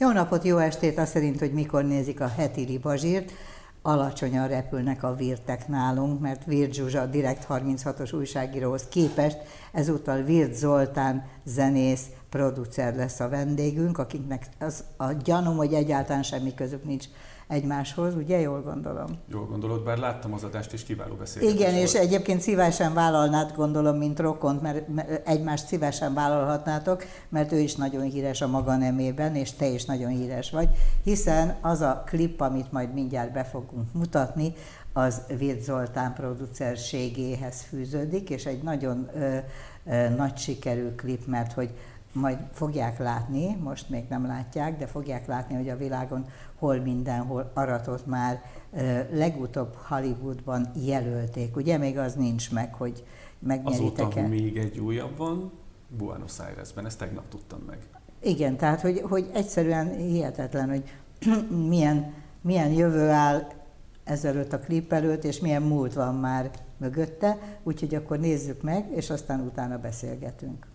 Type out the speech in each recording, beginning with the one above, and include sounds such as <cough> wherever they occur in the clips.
Jó napot, jó estét! Azt szerint, hogy mikor nézik a heti ribazsírt, alacsonyan repülnek a virtek nálunk, mert Virt Zsuzsa, direkt 36-os újságíróhoz képest, ezúttal Virt Zoltán zenész, producer lesz a vendégünk, akiknek az a gyanúm, hogy egyáltalán semmi közük nincs egymáshoz, ugye jól gondolom? Jól gondolod, bár láttam az adást, és kiváló beszélgetés Igen, volt. és egyébként szívesen vállalnád, gondolom, mint rokont, mert egymást szívesen vállalhatnátok, mert ő is nagyon híres a maga nemében, és te is nagyon híres vagy, hiszen az a klip, amit majd mindjárt be fogunk mutatni, az Virt Zoltán producerségéhez fűződik, és egy nagyon ö, ö, nagy sikerű klip, mert hogy majd fogják látni, most még nem látják, de fogják látni, hogy a világon hol mindenhol aratott már legutóbb Hollywoodban jelölték. Ugye még az nincs meg, hogy megnyeritek Azóta még egy újabb van, Buenos Airesben, ezt tegnap tudtam meg. Igen, tehát hogy, hogy egyszerűen hihetetlen, hogy <clears throat> milyen, milyen jövő áll ezelőtt a klip előtt, és milyen múlt van már mögötte, úgyhogy akkor nézzük meg, és aztán utána beszélgetünk.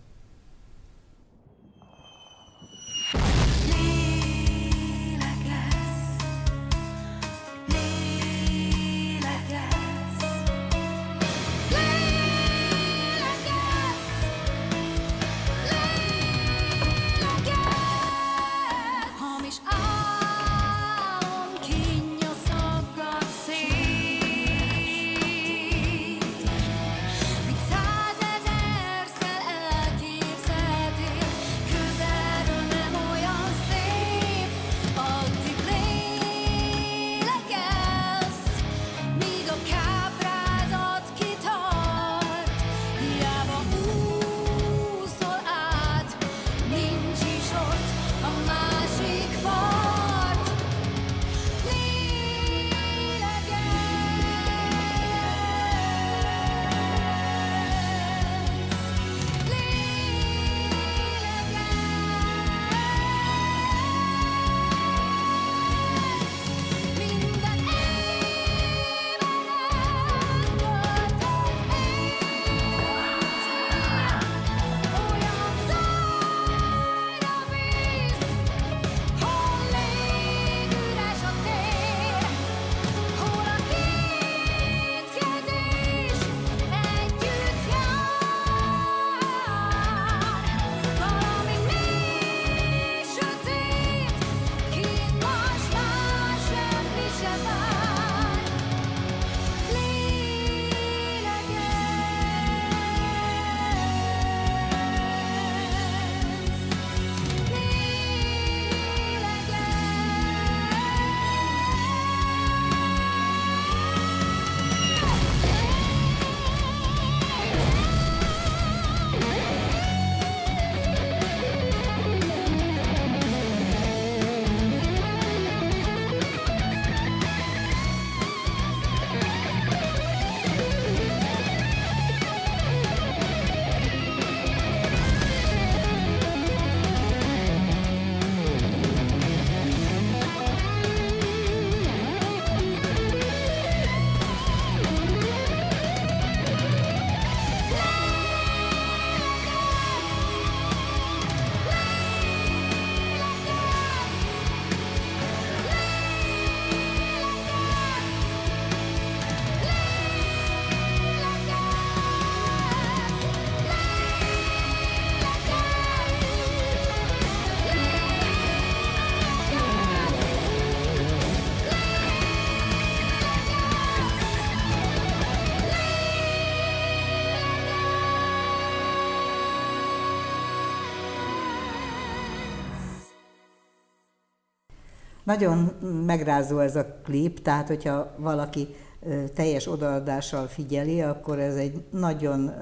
Nagyon megrázó ez a klip, tehát hogyha valaki teljes odaadással figyeli, akkor ez egy nagyon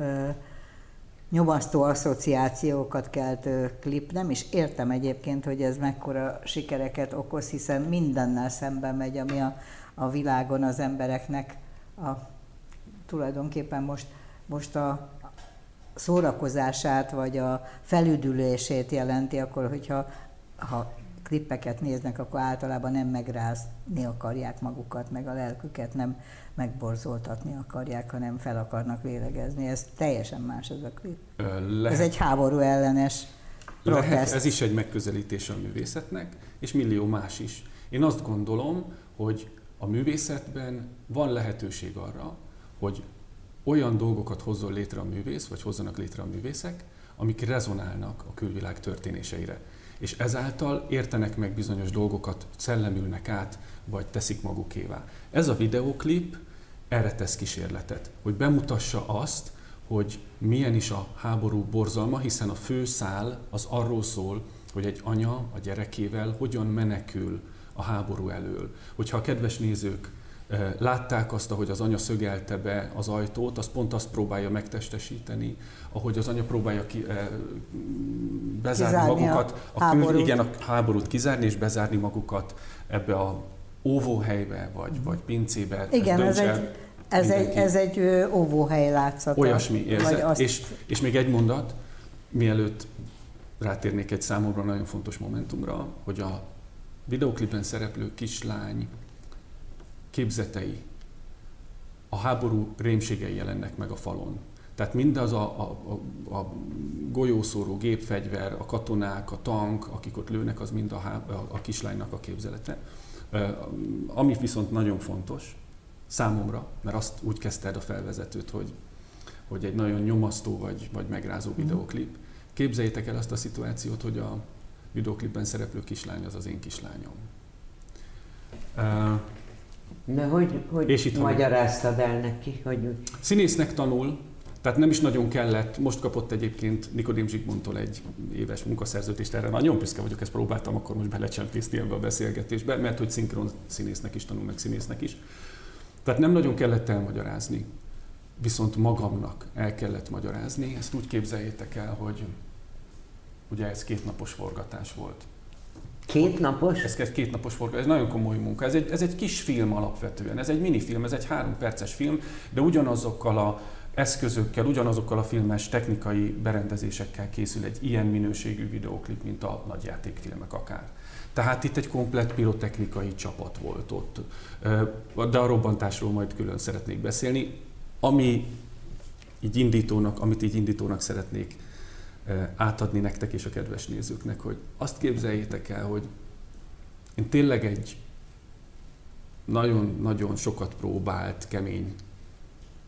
nyomasztó asszociációkat kelt klip. Nem is értem egyébként, hogy ez mekkora sikereket okoz, hiszen mindennel szemben megy, ami a, a világon az embereknek a, tulajdonképpen most, most a szórakozását, vagy a felüdülését jelenti, akkor hogyha ha klippeket néznek, akkor általában nem megrázni akarják magukat, meg a lelküket nem megborzoltatni akarják, hanem fel akarnak lélegezni. Ez teljesen más ez a klip. Lehet. Ez egy háború ellenes Lehet, ez is egy megközelítés a művészetnek, és millió más is. Én azt gondolom, hogy a művészetben van lehetőség arra, hogy olyan dolgokat hozzon létre a művész, vagy hozzanak létre a művészek, amik rezonálnak a külvilág történéseire. És ezáltal értenek meg bizonyos dolgokat, szellemülnek át, vagy teszik magukévá. Ez a videóklip erre tesz kísérletet, hogy bemutassa azt, hogy milyen is a háború borzalma, hiszen a fő szál az arról szól, hogy egy anya a gyerekével hogyan menekül a háború elől. Hogyha a kedves nézők látták azt, ahogy az anya szögelte be az ajtót, az pont azt próbálja megtestesíteni, ahogy az anya próbálja ki, eh, bezárni kizárni magukat, a, a kül, igen, a háborút kizárni és bezárni magukat ebbe a óvóhelybe, vagy, vagy pincébe. Igen, ez, ez egy, ez egy, ez egy óvóhely látszata. Olyasmi érzet. Azt... És, és még egy mondat, mielőtt rátérnék egy számomra nagyon fontos momentumra, hogy a videóklipben szereplő kislány képzetei, a háború rémségei jelennek meg a falon. Tehát mindaz a, a, a, a golyószóró gépfegyver, a katonák, a tank, akik ott lőnek, az mind a, a, a kislánynak a képzelete. Ami viszont nagyon fontos számomra, mert azt úgy kezdted a felvezetőt, hogy, hogy egy nagyon nyomasztó vagy, vagy megrázó mhm. videoklip. Képzeljétek el azt a szituációt, hogy a videoklipben szereplő kislány az az én kislányom. Na, hogy, hogy és itt magyaráztad el neki? Hogy... Színésznek tanul, tehát nem is nagyon kellett, most kapott egyébként Nikodém Zsigmondtól egy éves munkaszerződést, erre nagyon büszke vagyok, ezt próbáltam akkor most belecsempészni ebbe a beszélgetésbe, mert hogy szinkron színésznek is tanul, meg színésznek is. Tehát nem nagyon kellett elmagyarázni, viszont magamnak el kellett magyarázni. Ezt úgy képzeljétek el, hogy ugye ez kétnapos forgatás volt. Két napos? Ez egy két napos forgatás, ez nagyon komoly munka. Ez egy, ez egy kis film alapvetően, ez egy minifilm, ez egy három perces film, de ugyanazokkal a eszközökkel, ugyanazokkal a filmes technikai berendezésekkel készül egy ilyen minőségű videóklip, mint a nagyjátékfilmek akár. Tehát itt egy komplett pirotechnikai csapat volt ott. De a robbantásról majd külön szeretnék beszélni. Ami így indítónak, amit így indítónak szeretnék átadni nektek és a kedves nézőknek, hogy azt képzeljétek el, hogy én tényleg egy nagyon-nagyon sokat próbált, kemény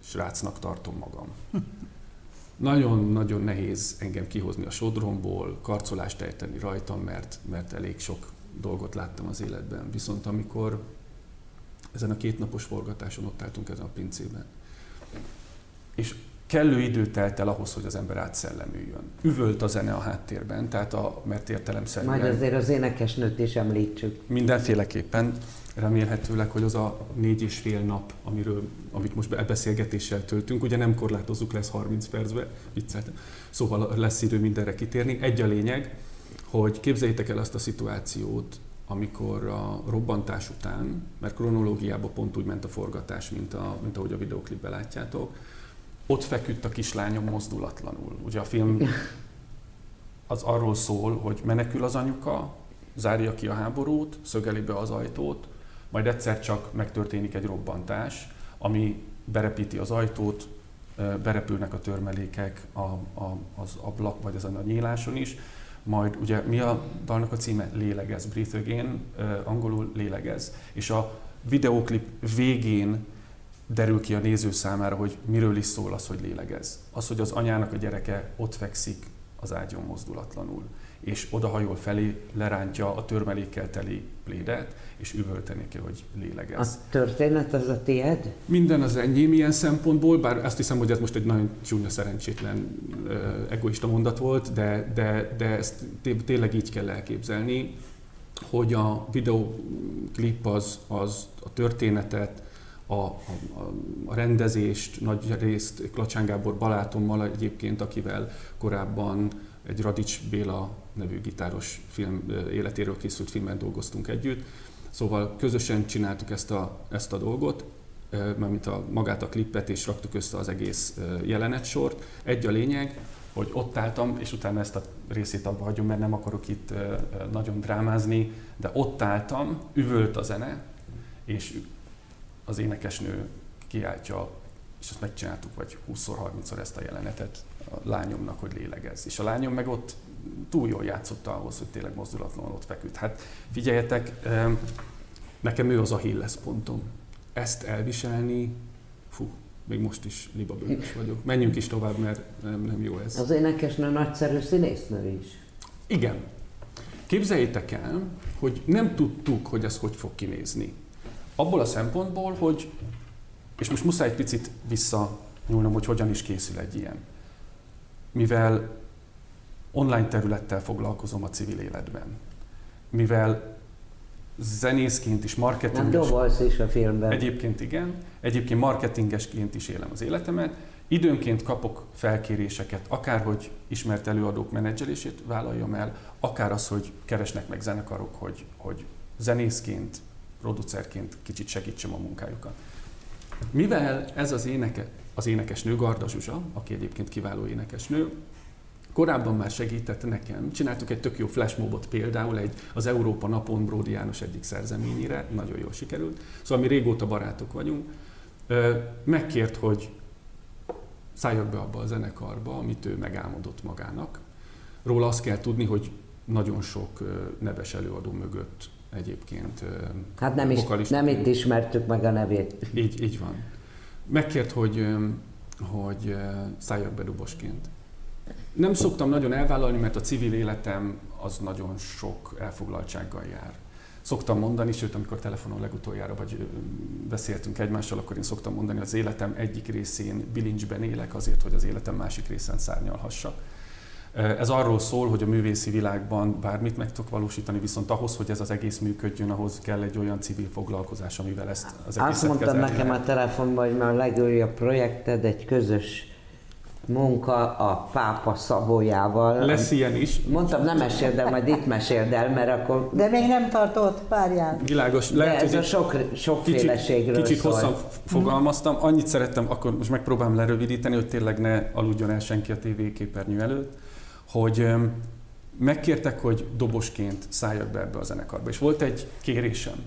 srácnak tartom magam. Nagyon-nagyon nehéz engem kihozni a sodromból, karcolást ejteni rajtam, mert, mert elég sok dolgot láttam az életben. Viszont amikor ezen a kétnapos forgatáson ott álltunk ezen a pincében, és kellő idő telt el ahhoz, hogy az ember átszellemüljön. Üvölt a zene a háttérben, tehát a, mert értelemszerűen... Majd azért az énekesnőt is említsük. Mindenféleképpen. Remélhetőleg, hogy az a négy és fél nap, amiről, amit most beszélgetéssel töltünk, ugye nem korlátozzuk lesz 30 percbe, vicceltem. Szóval lesz idő mindenre kitérni. Egy a lényeg, hogy képzeljétek el azt a szituációt, amikor a robbantás után, mert kronológiában pont úgy ment a forgatás, mint, a, mint ahogy a videoklipben látjátok, ott feküdt a kislányom mozdulatlanul. Ugye a film az arról szól, hogy menekül az anyuka, zárja ki a háborút, szögeli be az ajtót, majd egyszer csak megtörténik egy robbantás, ami berepíti az ajtót, berepülnek a törmelékek a, a, az ablak vagy ezen a nyíláson is, majd ugye mi a dalnak a címe? Lélegez, Breathe Again, angolul lélegez. És a videóklip végén derül ki a néző számára, hogy miről is szól az, hogy lélegez. Az, hogy az anyának a gyereke ott fekszik az ágyon mozdulatlanul, és odahajol felé, lerántja a törmelékkel teli plédet, és üvölteni ki, hogy lélegez. A történet az a tiéd? Minden az enyém ilyen szempontból, bár azt hiszem, hogy ez most egy nagyon csúnya, szerencsétlen, egoista mondat volt, de, de, de ezt tényleg így kell elképzelni, hogy a videoklip az, az a történetet, a, a, a rendezést nagy részt Klacsán Gábor balátommal egyébként, akivel korábban egy Radics Béla nevű gitáros film életéről készült filmen dolgoztunk együtt. Szóval közösen csináltuk ezt a, ezt a dolgot, mint a, magát a klippet, és raktuk össze az egész jelenetsort. Egy a lényeg, hogy ott álltam, és utána ezt a részét abba hagyom, mert nem akarok itt nagyon drámázni, de ott álltam, üvölt a zene, és az énekesnő kiáltja, és ezt megcsináltuk vagy 20-szor, 30-szor ezt a jelenetet a lányomnak, hogy lélegez. És a lányom meg ott túl jól játszotta ahhoz, hogy tényleg mozdulatlanul ott feküdt. Hát figyeljetek, nekem ő az a Hilles pontom. Ezt elviselni, fú, még most is libabőrös vagyok. Menjünk is tovább, mert nem, nem jó ez. Az énekesnő nagyszerű színésznő is. Igen. Képzeljétek el, hogy nem tudtuk, hogy ez hogy fog kinézni. Abból a szempontból, hogy, és most muszáj egy picit visszanyúlnom, hogy hogyan is készül egy ilyen. Mivel online területtel foglalkozom a civil életben, mivel zenészként is, marketingesként... is a filmben. Egyébként igen. Egyébként marketingesként is élem az életemet. Időnként kapok felkéréseket, akár hogy ismert előadók menedzselését vállaljam el, akár az, hogy keresnek meg zenekarok, hogy, hogy zenészként, producerként kicsit segítsem a munkájukat. Mivel ez az éneke, az énekesnő Garda Zsuzsa, aki egyébként kiváló énekesnő, Korábban már segített nekem. Csináltuk egy tök jó flashmobot például egy, az Európa napon Bródi János egyik szerzeményére, nagyon jól sikerült. Szóval mi régóta barátok vagyunk. Megkért, hogy szálljak be abba a zenekarba, amit ő megálmodott magának. Róla azt kell tudni, hogy nagyon sok neves előadó mögött egyébként Hát nem, is, nem itt ismertük meg a nevét. Így, így van. Megkért, hogy, hogy szálljak be dubosként. Nem szoktam nagyon elvállalni, mert a civil életem az nagyon sok elfoglaltsággal jár. Szoktam mondani, sőt, amikor telefonon legutoljára vagy beszéltünk egymással, akkor én szoktam mondani, hogy az életem egyik részén bilincsben élek azért, hogy az életem másik részen szárnyalhassak. Ez arról szól, hogy a művészi világban bármit meg tudok valósítani, viszont ahhoz, hogy ez az egész működjön, ahhoz kell egy olyan civil foglalkozás, amivel ezt az egészet Azt mondta nekem a telefonban, hogy már a legújabb projekted egy közös munka a pápa szabójával. Lesz ilyen is. Mondtam, nem meséld el, majd itt meséld el, mert akkor... De még nem tartott, várjál. Világos. Lehet, De ez a sok, sokféleségről Kicsit, kicsit hosszan fogalmaztam. Annyit szerettem, akkor most megpróbálom lerövidíteni, hogy tényleg ne aludjon el senki a tévéképernyő előtt, hogy megkértek, hogy dobosként szálljak be ebbe a zenekarba. És volt egy kérésem.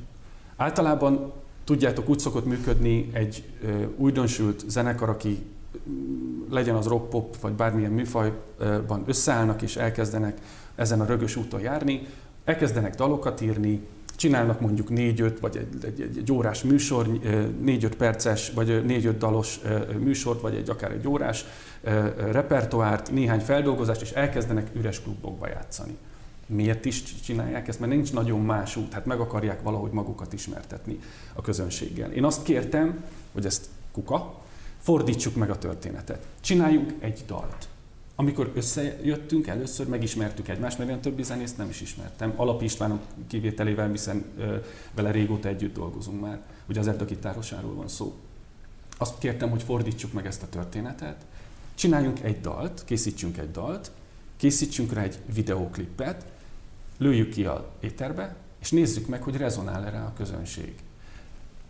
Általában tudjátok, úgy szokott működni egy újdonsült zenekar, aki legyen az rock pop, vagy bármilyen műfajban összeállnak és elkezdenek ezen a rögös úton járni, elkezdenek dalokat írni, csinálnak mondjuk négy-öt, vagy egy, egy, egy, egy órás műsor, négy-öt perces, vagy négy-öt dalos műsort, vagy egy akár egy órás repertoárt, néhány feldolgozást, és elkezdenek üres klubokba játszani. Miért is csinálják ezt? Mert nincs nagyon más út, hát meg akarják valahogy magukat ismertetni a közönséggel. Én azt kértem, hogy ezt kuka, Fordítsuk meg a történetet. Csináljunk egy dalt. Amikor összejöttünk, először megismertük egymást, mert én többi zenészt nem is ismertem. Alap Istvánok kivételével, hiszen vele régóta együtt dolgozunk már. Ugye az Edda gitárosáról van szó. Azt kértem, hogy fordítsuk meg ezt a történetet, csináljunk egy dalt, készítsünk egy dalt, készítsünk rá egy videóklipet, lőjük ki a éterbe, és nézzük meg, hogy rezonál-e rá a közönség.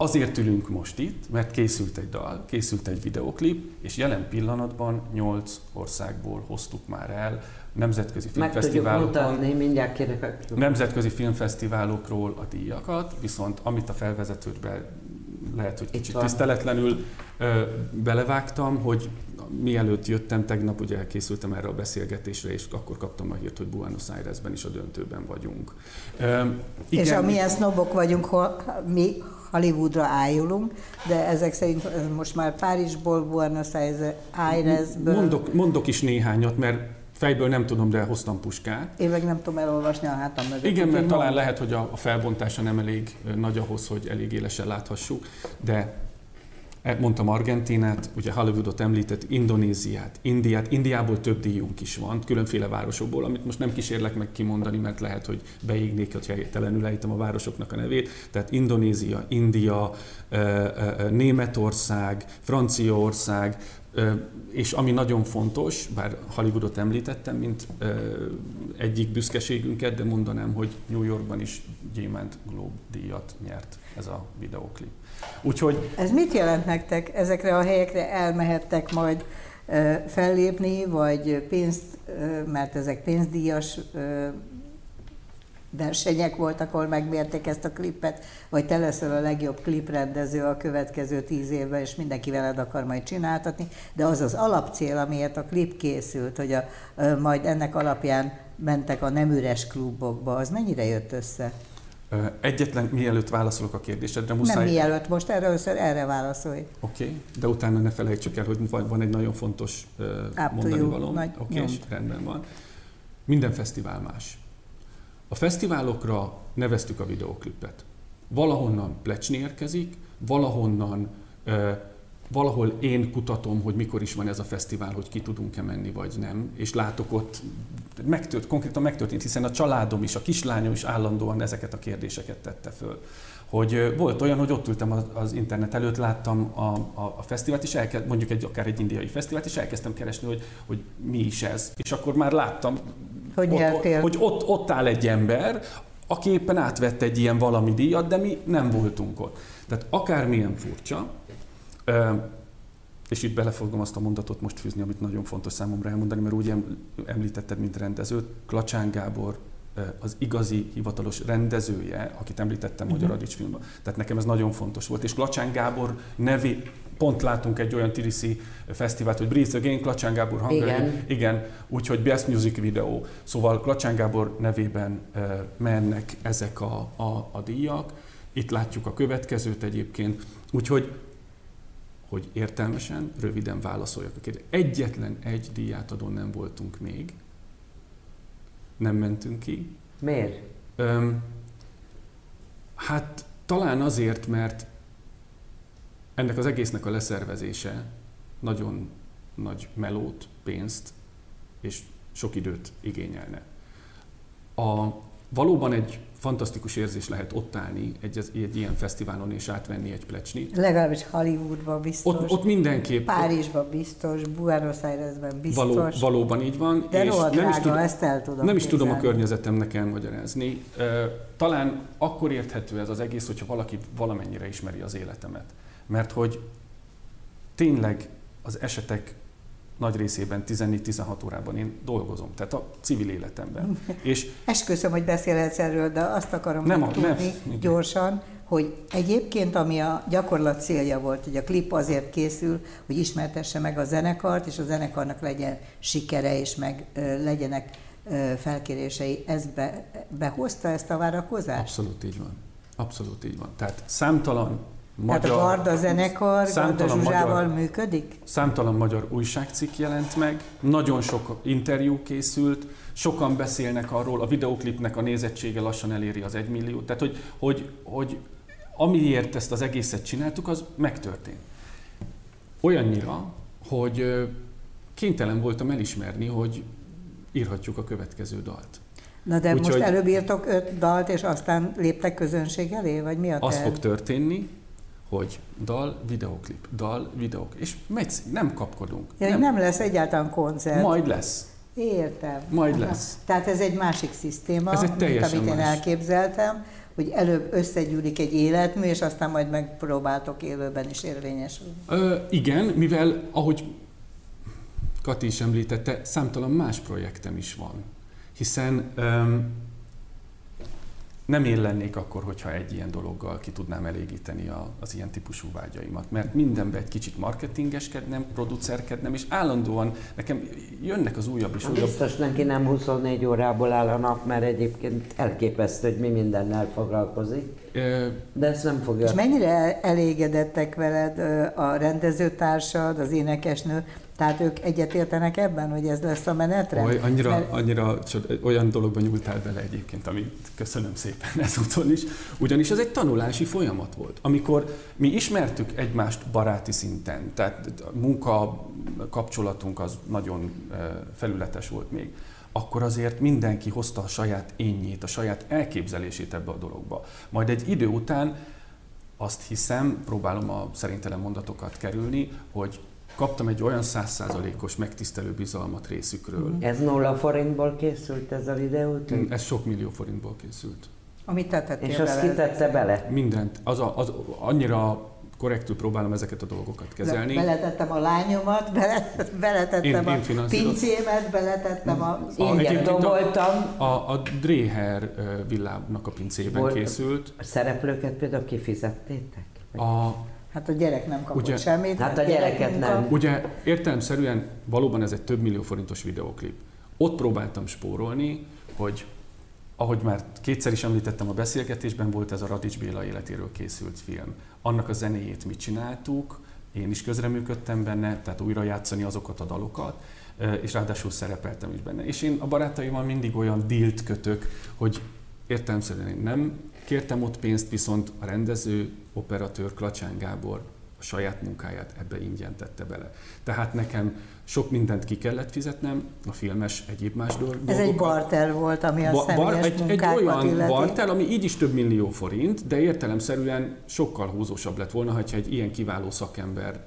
Azért ülünk most itt, mert készült egy dal, készült egy videoklip, és jelen pillanatban nyolc országból hoztuk már el nemzetközi filmfesztiválokon. mindjárt kérek. Nemzetközi filmfesztiválokról a díjakat, viszont amit a felvezetődben lehet, hogy kicsit tiszteletlenül ö, belevágtam, hogy mielőtt jöttem, tegnap ugye elkészültem erre a beszélgetésre, és akkor kaptam a hírt, hogy Buenos Airesben is a döntőben vagyunk. Ö, igen, és amilyen sznobok vagyunk, hol, mi Hollywoodra ájulunk, de ezek szerint most már Párizsból, Buenos Airesből... Mondok, mondok is néhányat, mert fejből nem tudom, de hoztam puskát. Én meg nem tudom elolvasni a hátam mögött. Igen, mert talán lehet, hogy a felbontása nem elég nagy ahhoz, hogy elég élesen láthassuk, de mondtam Argentinát, ugye Hollywoodot említett, Indonéziát, Indiát, Indiából több díjunk is van, különféle városokból, amit most nem kísérlek meg kimondani, mert lehet, hogy beégnék, hogyha helytelenül ejtem a városoknak a nevét. Tehát Indonézia, India, Németország, Franciaország, és ami nagyon fontos, bár Hollywoodot említettem, mint egyik büszkeségünket, de mondanám, hogy New Yorkban is Gyémánt Globe díjat nyert ez a videoklip. Úgyhogy... Ez mit jelent nektek? Ezekre a helyekre elmehettek majd fellépni, vagy pénzt, mert ezek pénzdíjas versenyek voltak, ahol megmérték ezt a klipet, vagy te leszel a legjobb kliprendező a következő tíz évben, és mindenki veled akar majd csináltatni, de az az alapcél, amiért a klip készült, hogy a, majd ennek alapján mentek a nem üres klubokba, az mennyire jött össze? Egyetlen, mielőtt válaszolok a kérdésedre, muszáj... Nem mielőtt, most erre először erre válaszolj. Oké, okay, de utána ne felejtsük el, hogy van egy nagyon fontos mondani való. Oké, okay, rendben van. Minden fesztivál más. A fesztiválokra neveztük a videoklipet. Valahonnan plecsni érkezik, valahonnan valahol én kutatom, hogy mikor is van ez a fesztivál, hogy ki tudunk-e menni, vagy nem, és látok ott, megtört, konkrétan megtörtént, hiszen a családom is, a kislányom is állandóan ezeket a kérdéseket tette föl. Hogy volt olyan, hogy ott ültem az, az internet előtt, láttam a, a, a fesztivált, és elkezd, mondjuk egy, akár egy indiai fesztivált, és elkezdtem keresni, hogy, hogy mi is ez. És akkor már láttam, hogy, ott, hogy ott, ott áll egy ember, aki éppen átvette egy ilyen valami díjat, de mi nem voltunk ott. Tehát akármilyen furcsa, és itt belefogom azt a mondatot most fűzni, amit nagyon fontos számomra elmondani, mert úgy említetted, mint rendezőt, Klacsán Gábor az igazi hivatalos rendezője, akit említettem uh-huh. Magyar Adics filmben. Tehát nekem ez nagyon fontos volt. És Klacsán Gábor nevi, pont látunk egy olyan Tiriszi fesztivált, hogy Breathe Again, Klacsán Gábor Hungary. Igen. Igen, úgyhogy Best Music Video. Szóval Klacsán Gábor nevében uh, mennek ezek a, a, a díjak. Itt látjuk a következőt egyébként. Úgyhogy hogy értelmesen, röviden válaszoljak a kérdésre. Egyetlen egy díjátadó nem voltunk még. Nem mentünk ki. Miért? Öm, hát talán azért, mert ennek az egésznek a leszervezése nagyon nagy melót, pénzt és sok időt igényelne. A, valóban egy fantasztikus érzés lehet ott állni egy, egy ilyen fesztiválon és átvenni egy plecsnit. Legalábbis Hollywoodban biztos. Ott, ott mindenképp. Párizsban biztos, Buenos Airesben biztos. Való, valóban így van. De és nem drága, is tudom, ezt el tudom Nem is tudom a környezetemnek elmagyarázni. Talán akkor érthető ez az egész, hogyha valaki valamennyire ismeri az életemet. Mert hogy tényleg az esetek nagy részében 14-16 órában én dolgozom, tehát a civil életemben. <laughs> És Esküszöm, hogy beszélhetsz erről, de azt akarom nem, tudni nem, gyorsan, hogy egyébként ami a gyakorlat célja volt, hogy a klip azért készül, hogy ismertesse meg a zenekart, és a zenekarnak legyen sikere, és meg legyenek felkérései. Ez be, behozta ezt a várakozást? Abszolút így van. Abszolút így van. Tehát számtalan Magyar, Tehát a Garda zenekar Garda Zsuzsával magyar, működik? Számtalan magyar újságcikk jelent meg, nagyon sok interjú készült, sokan beszélnek arról, a videoklipnek a nézettsége lassan eléri az egymilliót. Tehát, hogy, hogy, hogy amiért ezt az egészet csináltuk, az megtörtént. Olyannyira, hogy kénytelen voltam elismerni, hogy írhatjuk a következő dalt. Na de Úgy, most előbb írtok öt dalt, és aztán léptek közönség elé, vagy mi a Az fog történni, hogy dal, videoklip, dal, videók, és megy, nem kapkodunk. Ja, nem. nem lesz egyáltalán koncert. Majd lesz. Értem. Majd Aha. lesz. Tehát ez egy másik szisztéma, ez egy mint amit én más. elképzeltem, hogy előbb összegyűlik egy életmű, és aztán majd megpróbáltok élőben is érvényesülni. Ö, igen, mivel ahogy Kati is említette, számtalan más projektem is van. Hiszen öm, nem én lennék akkor, hogyha egy ilyen dologgal ki tudnám elégíteni a, az ilyen típusú vágyaimat. Mert mindenben egy kicsit marketingeskednem, producerkednem, és állandóan nekem jönnek az újabb és újabb... Biztos neki nem 24 órából áll a nap, mert egyébként elképesztő, hogy mi mindennel foglalkozik. De ezt nem fogja. És mennyire elégedettek veled a rendezőtársad, az énekesnő? Tehát ők egyetértenek ebben, hogy ez lesz a menetre? Oly, annyira, Mert... annyira olyan dologban nyúltál bele egyébként, amit köszönöm szépen <laughs> ezúton is. Ugyanis ez egy tanulási folyamat volt. Amikor mi ismertük egymást baráti szinten, tehát a munka kapcsolatunk az nagyon felületes volt még, akkor azért mindenki hozta a saját énjét, a saját elképzelését ebbe a dologba. Majd egy idő után azt hiszem, próbálom a szerintelen mondatokat kerülni, hogy kaptam egy olyan százszázalékos megtisztelő bizalmat részükről. Ez nulla forintból készült ez a videó? Ez sok millió forintból készült. Amit tettél És azt kitette bele? Mindent. Az, a, az annyira korrektül próbálom ezeket a dolgokat kezelni. Beletettem a lányomat, <laughs> beletettem én, én a pincémet, beletettem a... Ingyen doboltam. A, a Dreher villának a pincében Volt készült. A szereplőket például kifizettétek? A, Hát a gyerek nem kapott ugye, semmit. Hát a gyereket nem. Ugye értelemszerűen valóban ez egy több millió forintos videoklip. Ott próbáltam spórolni, hogy ahogy már kétszer is említettem a beszélgetésben, volt ez a Radics Béla életéről készült film. Annak a zenéjét mi csináltuk, én is közreműködtem benne, tehát újra játszani azokat a dalokat, és ráadásul szerepeltem is benne. És én a barátaimmal mindig olyan dílt kötök, hogy értelemszerűen én nem kértem ott pénzt, viszont a rendező, operatőr Klacsán Gábor a saját munkáját ebbe ingyen tette bele. Tehát nekem sok mindent ki kellett fizetnem, a filmes egyéb más dolgokat. Ez egy barter volt, ami a ba, személyes egy, egy olyan illeti. barter, ami így is több millió forint, de értelemszerűen sokkal húzósabb lett volna, ha egy ilyen kiváló szakember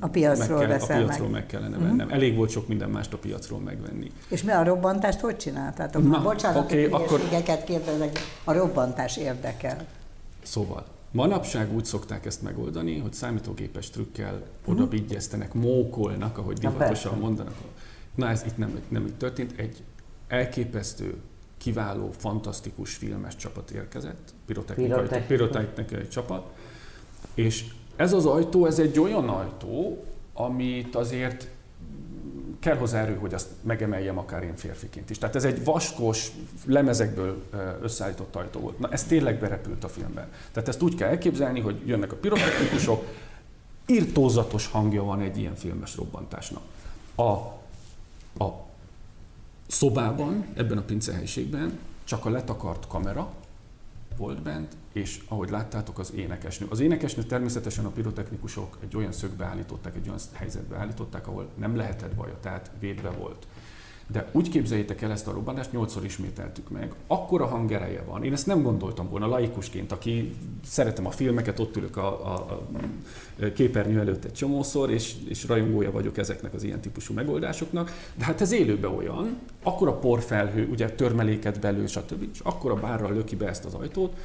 a piacról, meg, kell, a piacról meg. meg kellene vennem. Uh-huh. Elég volt sok minden mást a piacról megvenni. És mi a robbantást hogy csináltátok? Na, Bocsánat, okay, akkor... kérdezek, a robbantás érdekel. Szóval, Manapság úgy szokták ezt megoldani, hogy számítógépes trükkel oda vigyeztenek, mókolnak, ahogy divatosan mondanak. Na ez itt nem, nem így történt. Egy elképesztő, kiváló, fantasztikus filmes csapat érkezett, pirotechnikai, pirotechnikai csapat, és ez az ajtó, ez egy olyan ajtó, amit azért kell hozzá erő, hogy azt megemeljem akár én férfiként is. Tehát ez egy vaskos, lemezekből összeállított ajtó volt. Na ez tényleg berepült a filmben. Tehát ezt úgy kell elképzelni, hogy jönnek a pirotechnikusok, irtózatos hangja van egy ilyen filmes robbantásnak. A, a szobában, ebben a pincehelyiségben csak a letakart kamera volt bent, és ahogy láttátok, az énekesnő. Az énekesnő természetesen a pirotechnikusok egy olyan szögbe állították, egy olyan helyzetbe állították, ahol nem lehetett baja, tehát védve volt. De úgy képzeljétek el ezt a robbanást, nyolcszor ismételtük meg. Akkora hangereje van. Én ezt nem gondoltam volna laikusként, aki szeretem a filmeket, ott ülök a, a, a képernyő előtt egy csomószor, és, és rajongója vagyok ezeknek az ilyen típusú megoldásoknak. De hát ez élőben olyan, akkora porfelhő, ugye törmeléket belül, stb. És akkora bárral löki be ezt az ajtót,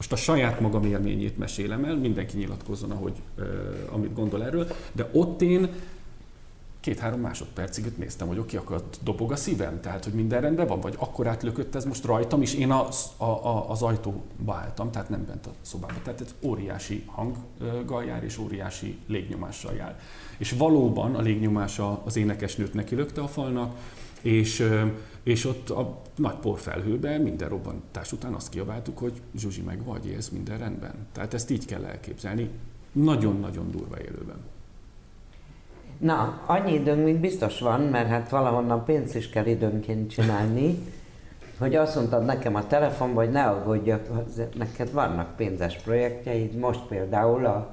most a saját magam élményét mesélem el, mindenki nyilatkozzon, ahogy, uh, amit gondol erről, de ott én két-három másodpercig ott néztem, hogy oké, akkor dobog a szívem, tehát hogy minden rendben van, vagy akkor átlökött ez most rajtam, és én az, a, a, az ajtóba álltam, tehát nem bent a szobába. Tehát ez óriási hanggal jár, és óriási légnyomással jár. És valóban a légnyomása az énekesnőt nekilökte a falnak, és, és ott a nagy porfelhőben minden robbantás után azt kiabáltuk, hogy Zsuzsi meg vagy, ez minden rendben. Tehát ezt így kell elképzelni, nagyon-nagyon durva élőben. Na, annyi időnk még biztos van, mert hát valahonnan pénzt is kell időnként csinálni, hogy azt mondtad nekem a telefonban, hogy ne aggódjak, neked vannak pénzes projektjeid, most például a,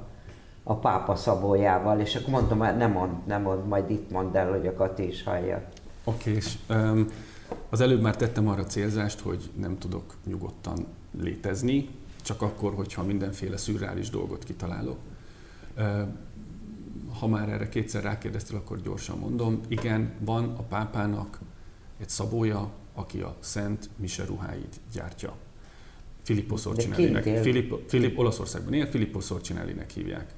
a pápa szabójával, és akkor mondtam, nem mond, nem mond, majd itt mondd el, hogy a Kati is hallja. Oké, és um, az előbb már tettem arra célzást, hogy nem tudok nyugodtan létezni, csak akkor, hogyha mindenféle szürreális dolgot kitalálok. Ha már erre kétszer rákérdeztél, akkor gyorsan mondom. Igen, van a pápának egy szabója, aki a Szent Mise ruháit gyártja. Filippo Sorcinellinek. Filippo, Filippo Olaszországban él, Filippo Sorcinellinek hívják.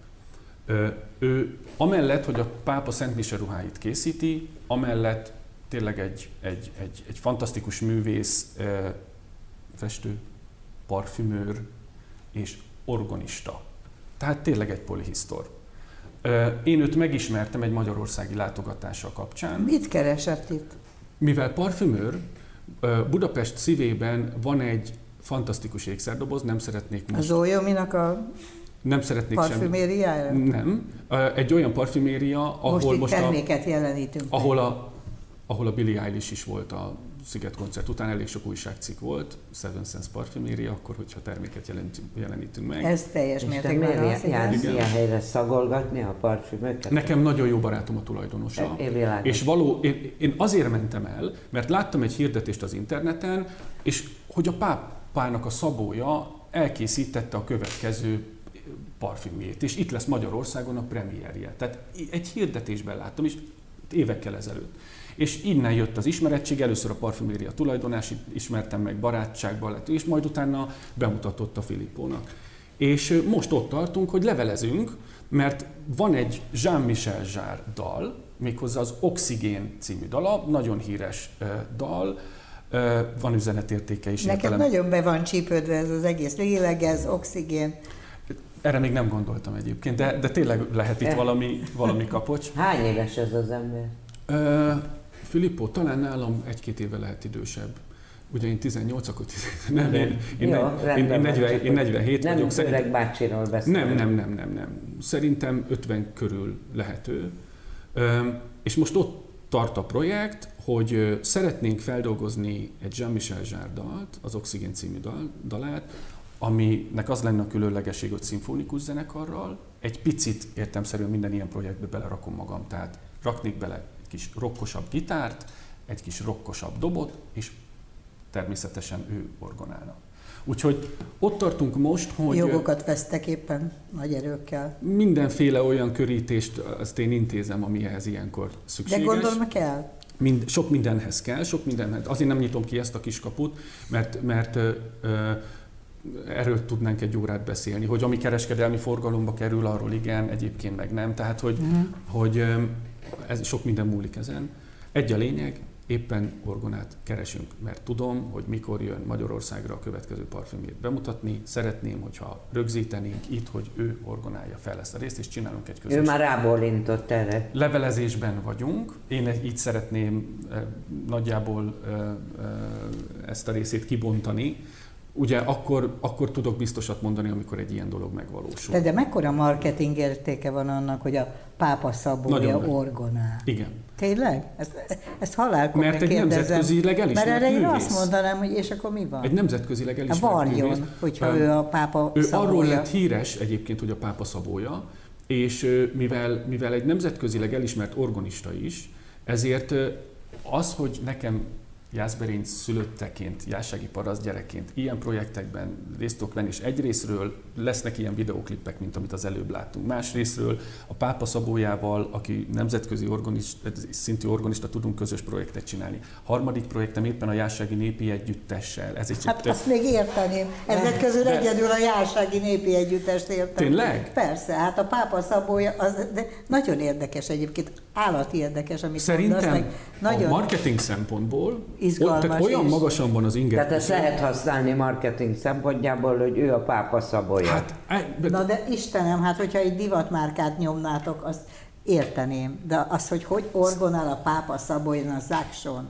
Ő amellett, hogy a pápa Szent Mise ruháit készíti, amellett tényleg egy, egy, egy, egy fantasztikus művész, festő, parfümőr és organista. Tehát tényleg egy polihisztor. Én őt megismertem egy magyarországi látogatása kapcsán. Mit keresett itt? Mivel parfümőr, Budapest szívében van egy fantasztikus ékszerdoboz, nem szeretnék most... Az Olyominak a nem szeretnék parfümériája? Sem... Nem. Egy olyan parfüméria, ahol most, most a, jelenítünk. Ahol a, ahol a Billie Eilish is volt a Sziget koncert után, elég sok újságcikk volt, Seven Sense Parfüméria, akkor hogyha terméket jelenítünk, jelenítünk meg. Ez teljes mértékben az, jársz ilyen helyre szagolgatni a parfümöket? Nekem nagyon jó barátom a tulajdonosa. É, és való, én, én azért mentem el, mert láttam egy hirdetést az interneten, és hogy a pápának a szabója elkészítette a következő parfümjét, és itt lesz Magyarországon a premierje. Tehát egy hirdetésben láttam, és évekkel ezelőtt. És innen jött az ismerettség, először a parfüméria tulajdonás, ismertem meg barátságban lett, és majd utána bemutatott a Filippónak. És most ott tartunk, hogy levelezünk, mert van egy Jean-Michel Jarre dal, méghozzá az Oxigén című dala, nagyon híres dal, van üzenetértéke is. Neked értelem. nagyon be van csípődve ez az egész lélegez, oxigén. Erre még nem gondoltam egyébként, de, de tényleg lehet itt valami, valami kapocs. Hány éves ez az ember? Filippo talán nálam egy-két éve lehet idősebb. Ugye én 18, akkor 10, <laughs> nem, én, én, Jó, én, én, 40, én 47 nem vagyok. Nem öreg bácsiról beszélünk. Nem, nem, nem, nem, nem. Szerintem 50 körül lehető. És most ott tart a projekt, hogy szeretnénk feldolgozni egy Jean-Michel Jarre dalt, az Oxygen című dal, dalát, aminek az lenne a különlegesség, hogy szimfonikus zenekarral, egy picit értemszerűen minden ilyen projektbe belerakom magam, tehát raknék bele kis rokkosabb gitárt, egy kis rokkosabb dobot, és természetesen ő orgonálna. Úgyhogy ott tartunk most, hogy... Jogokat vesztek éppen nagy erőkkel. Mindenféle olyan körítést azt én intézem, ami ehhez ilyenkor szükséges. De gondolom kell. Mind, sok mindenhez kell, sok mindenhez. Azért nem nyitom ki ezt a kiskaput, mert, mert ö, ö, erről tudnánk egy órát beszélni, hogy ami kereskedelmi forgalomba kerül, arról igen, egyébként meg nem. Tehát, hogy, uh-huh. hogy ez sok minden múlik ezen. Egy a lényeg, éppen orgonát keresünk, mert tudom, hogy mikor jön Magyarországra a következő parfümét bemutatni. Szeretném, hogyha rögzítenénk itt, hogy ő orgonálja fel ezt a részt, és csinálunk egy közös... Ő már rábólintott erre. Levelezésben vagyunk. Én így szeretném eh, nagyjából eh, eh, ezt a részét kibontani, ugye akkor, akkor tudok biztosat mondani, amikor egy ilyen dolog megvalósul. De, de mekkora marketing értéke van annak, hogy a pápa szabója orgonál? Igen. Tényleg? Ezt, ezt halálkor Mert egy nemzetközileg elismert Mert erre én művész. azt mondanám, hogy és akkor mi van? Egy nemzetközileg elismert Varjon, művész. hogyha ő a pápa Ő szabója. arról lett híres egyébként, hogy a pápa szabója, és mivel, mivel egy nemzetközileg elismert organista is, ezért az, hogy nekem Jászberény szülötteként, jásági paraszt gyerekként ilyen projektekben részt tudok venni, és egyrésztről lesznek ilyen videóklippek, mint amit az előbb láttunk. Másrésztről a Pápa Szabójával, aki nemzetközi organista, szintű organista tudunk közös projektet csinálni. Harmadik projektem éppen a Jásági Népi Együttessel. Ez egy hát azt még érteném. Ezek közül de... egyedül a Jásági Népi Együttest értem. Tényleg? Persze, hát a Pápa Szabója, az de nagyon érdekes egyébként, állati érdekes, amit Szerintem mondasz, meg nagyon... a marketing szempontból izgalmas. Tehát olyan is. magasan van az inger. Tehát ezt lehet használni marketing szempontjából, hogy ő a pápa szabolya. Hát, de... Na de Istenem, hát hogyha egy divatmárkát nyomnátok, azt érteném. De az, hogy hogy orgonál a pápa szabolyon a zákson?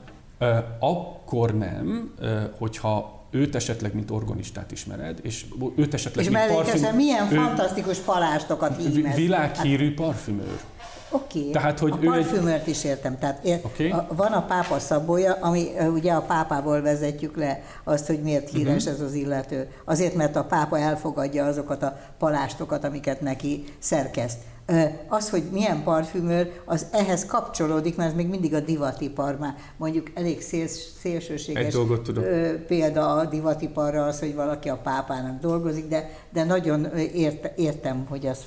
Akkor nem, hogyha őt esetleg, mint organistát ismered, és őt esetleg, és mint parfüm... milyen ő, fantasztikus palástokat hímez. Világhírű hát, parfümőr. Oké, okay. Tehát, hogy a ő parfümört egy... is értem. Tehát ér, okay. a, van a pápa szabója, ami ugye a pápából vezetjük le azt, hogy miért híres uh-huh. ez az illető. Azért, mert a pápa elfogadja azokat a palástokat, amiket neki szerkeszt. Az, hogy milyen parfümőr, az ehhez kapcsolódik, mert ez még mindig a divatipar már. Mondjuk elég széls, szélsőséges Egy dolgot tudok. példa a divatiparra az, hogy valaki a pápának dolgozik, de, de nagyon ért, értem, hogy az,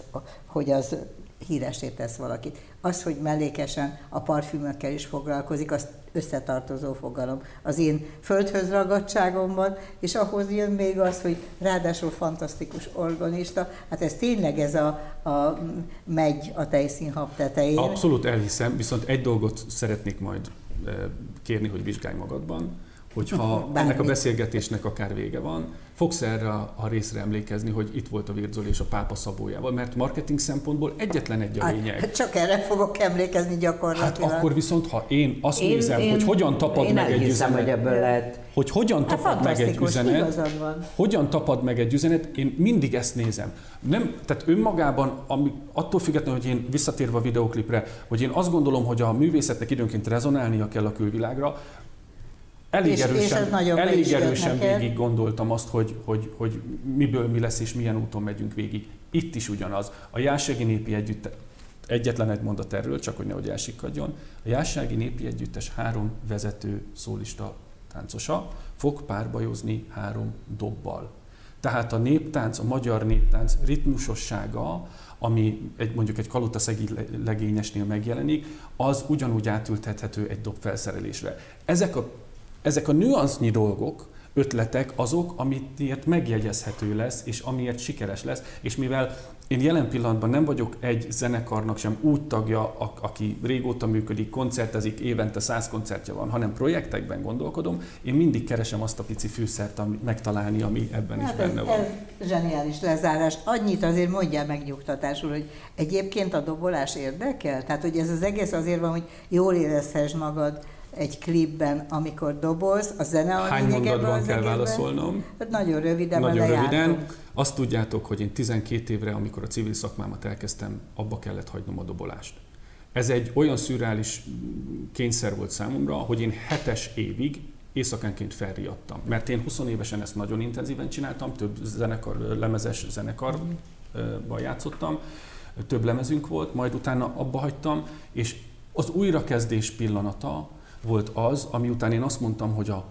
hogy az híresé tesz valakit. Az, hogy mellékesen a parfümökkel is foglalkozik, az összetartozó fogalom. Az én földhöz ragadtságomban, és ahhoz jön még az, hogy ráadásul fantasztikus organista. Hát ez tényleg ez a, a megy a tejszínhab tetején. Abszolút elhiszem, viszont egy dolgot szeretnék majd eh, kérni, hogy vizsgálj magadban, hogyha Bármi. ennek a beszélgetésnek akár vége van, fogsz erre a részre emlékezni, hogy itt volt a Virzol és a pápa szabójával, mert marketing szempontból egyetlen egy a hát, lényeg. Hát, csak erre fogok emlékezni gyakorlatilag. Hát akkor viszont, ha én azt én, nézem, én, hogy hogyan tapad én meg egy üzenet, hogy ebből lehet. hogy hogyan hát tapad meg egy üzenet, hogyan tapad meg egy üzenet, én mindig ezt nézem. Nem, tehát önmagában, ami, attól függetlenül, hogy én visszatérve a videoklipre, hogy én azt gondolom, hogy a művészetnek időnként rezonálnia kell a külvilágra, elég és, erősen, és nagyon elég erősen végig gondoltam azt, hogy, hogy, hogy miből mi lesz és milyen úton megyünk végig. Itt is ugyanaz. A Jásági Népi Együtt, egyetlen egy mondat erről, csak hogy nehogy elsikadjon. A Jásági Népi Együttes három vezető szólista táncosa fog párbajozni három dobbal. Tehát a néptánc, a magyar néptánc ritmusossága, ami egy, mondjuk egy kalota szegi legényesnél megjelenik, az ugyanúgy átültethető egy dob felszerelésre. Ezek a ezek a nüansznyi dolgok, ötletek azok, amiért megjegyezhető lesz, és amiért sikeres lesz, és mivel én jelen pillanatban nem vagyok egy zenekarnak sem úgy tagja, aki régóta működik, koncertezik, évente száz koncertje van, hanem projektekben gondolkodom, én mindig keresem azt a pici fűszert ami, megtalálni, ami ebben hát is benne ez, van. Ez zseniális lezárás. Annyit azért mondjál megnyugtatásul, hogy egyébként a dobolás érdekel? Tehát, hogy ez az egész azért van, hogy jól érezhess magad, egy klipben, amikor doboz, a zene a Hány mondatban kell válaszolnom? Hát nagyon röviden, Nagyon röviden. Azt tudjátok, hogy én 12 évre, amikor a civil szakmámat elkezdtem, abba kellett hagynom a dobolást. Ez egy olyan szürreális kényszer volt számomra, hogy én hetes évig éjszakánként felriadtam. Mert én 20 évesen ezt nagyon intenzíven csináltam, több zenekar, lemezes zenekarban játszottam, több lemezünk volt, majd utána abba hagytam, és az újrakezdés pillanata, volt az, ami után én azt mondtam, hogy a,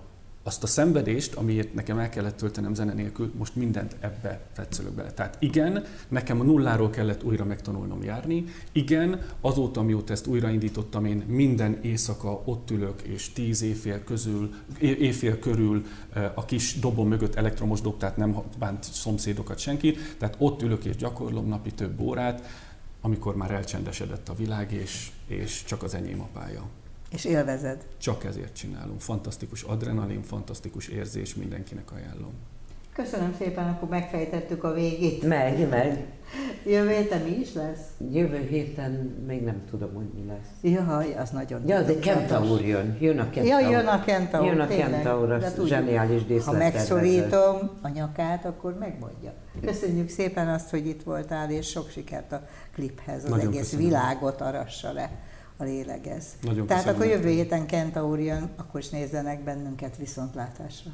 azt a szenvedést, amiért nekem el kellett töltenem zene nélkül, most mindent ebbe tetszölök bele. Tehát igen, nekem a nulláról kellett újra megtanulnom járni, igen, azóta, mióta ezt újraindítottam, én minden éjszaka ott ülök, és tíz évfél közül, évfél körül eh, a kis dobom mögött elektromos dob, tehát nem bánt szomszédokat senki, tehát ott ülök és gyakorlom napi több órát, amikor már elcsendesedett a világ, és, és csak az enyém a pálya. És élvezed. Csak ezért csinálom. Fantasztikus adrenalin, fantasztikus érzés, mindenkinek ajánlom. Köszönöm szépen, akkor megfejtettük a végét. Meg, meg. Jövő héten mi is lesz? Jövő héten még nem tudom, hogy mi lesz. Jaj, az nagyon Ja, de Kentaur jön. Jön a Kentaur. Ja, jön a Kentaur. Jön a Kentaur, az zseniális Ha megszorítom a nyakát, akkor megmondja. Köszönjük szépen azt, hogy itt voltál, és sok sikert a kliphez. Az nagyon egész köszönöm. világot arassa le a lélegez. Nagyon Tehát akkor jövő héten Kentaur jön, akkor is nézzenek bennünket viszontlátásra.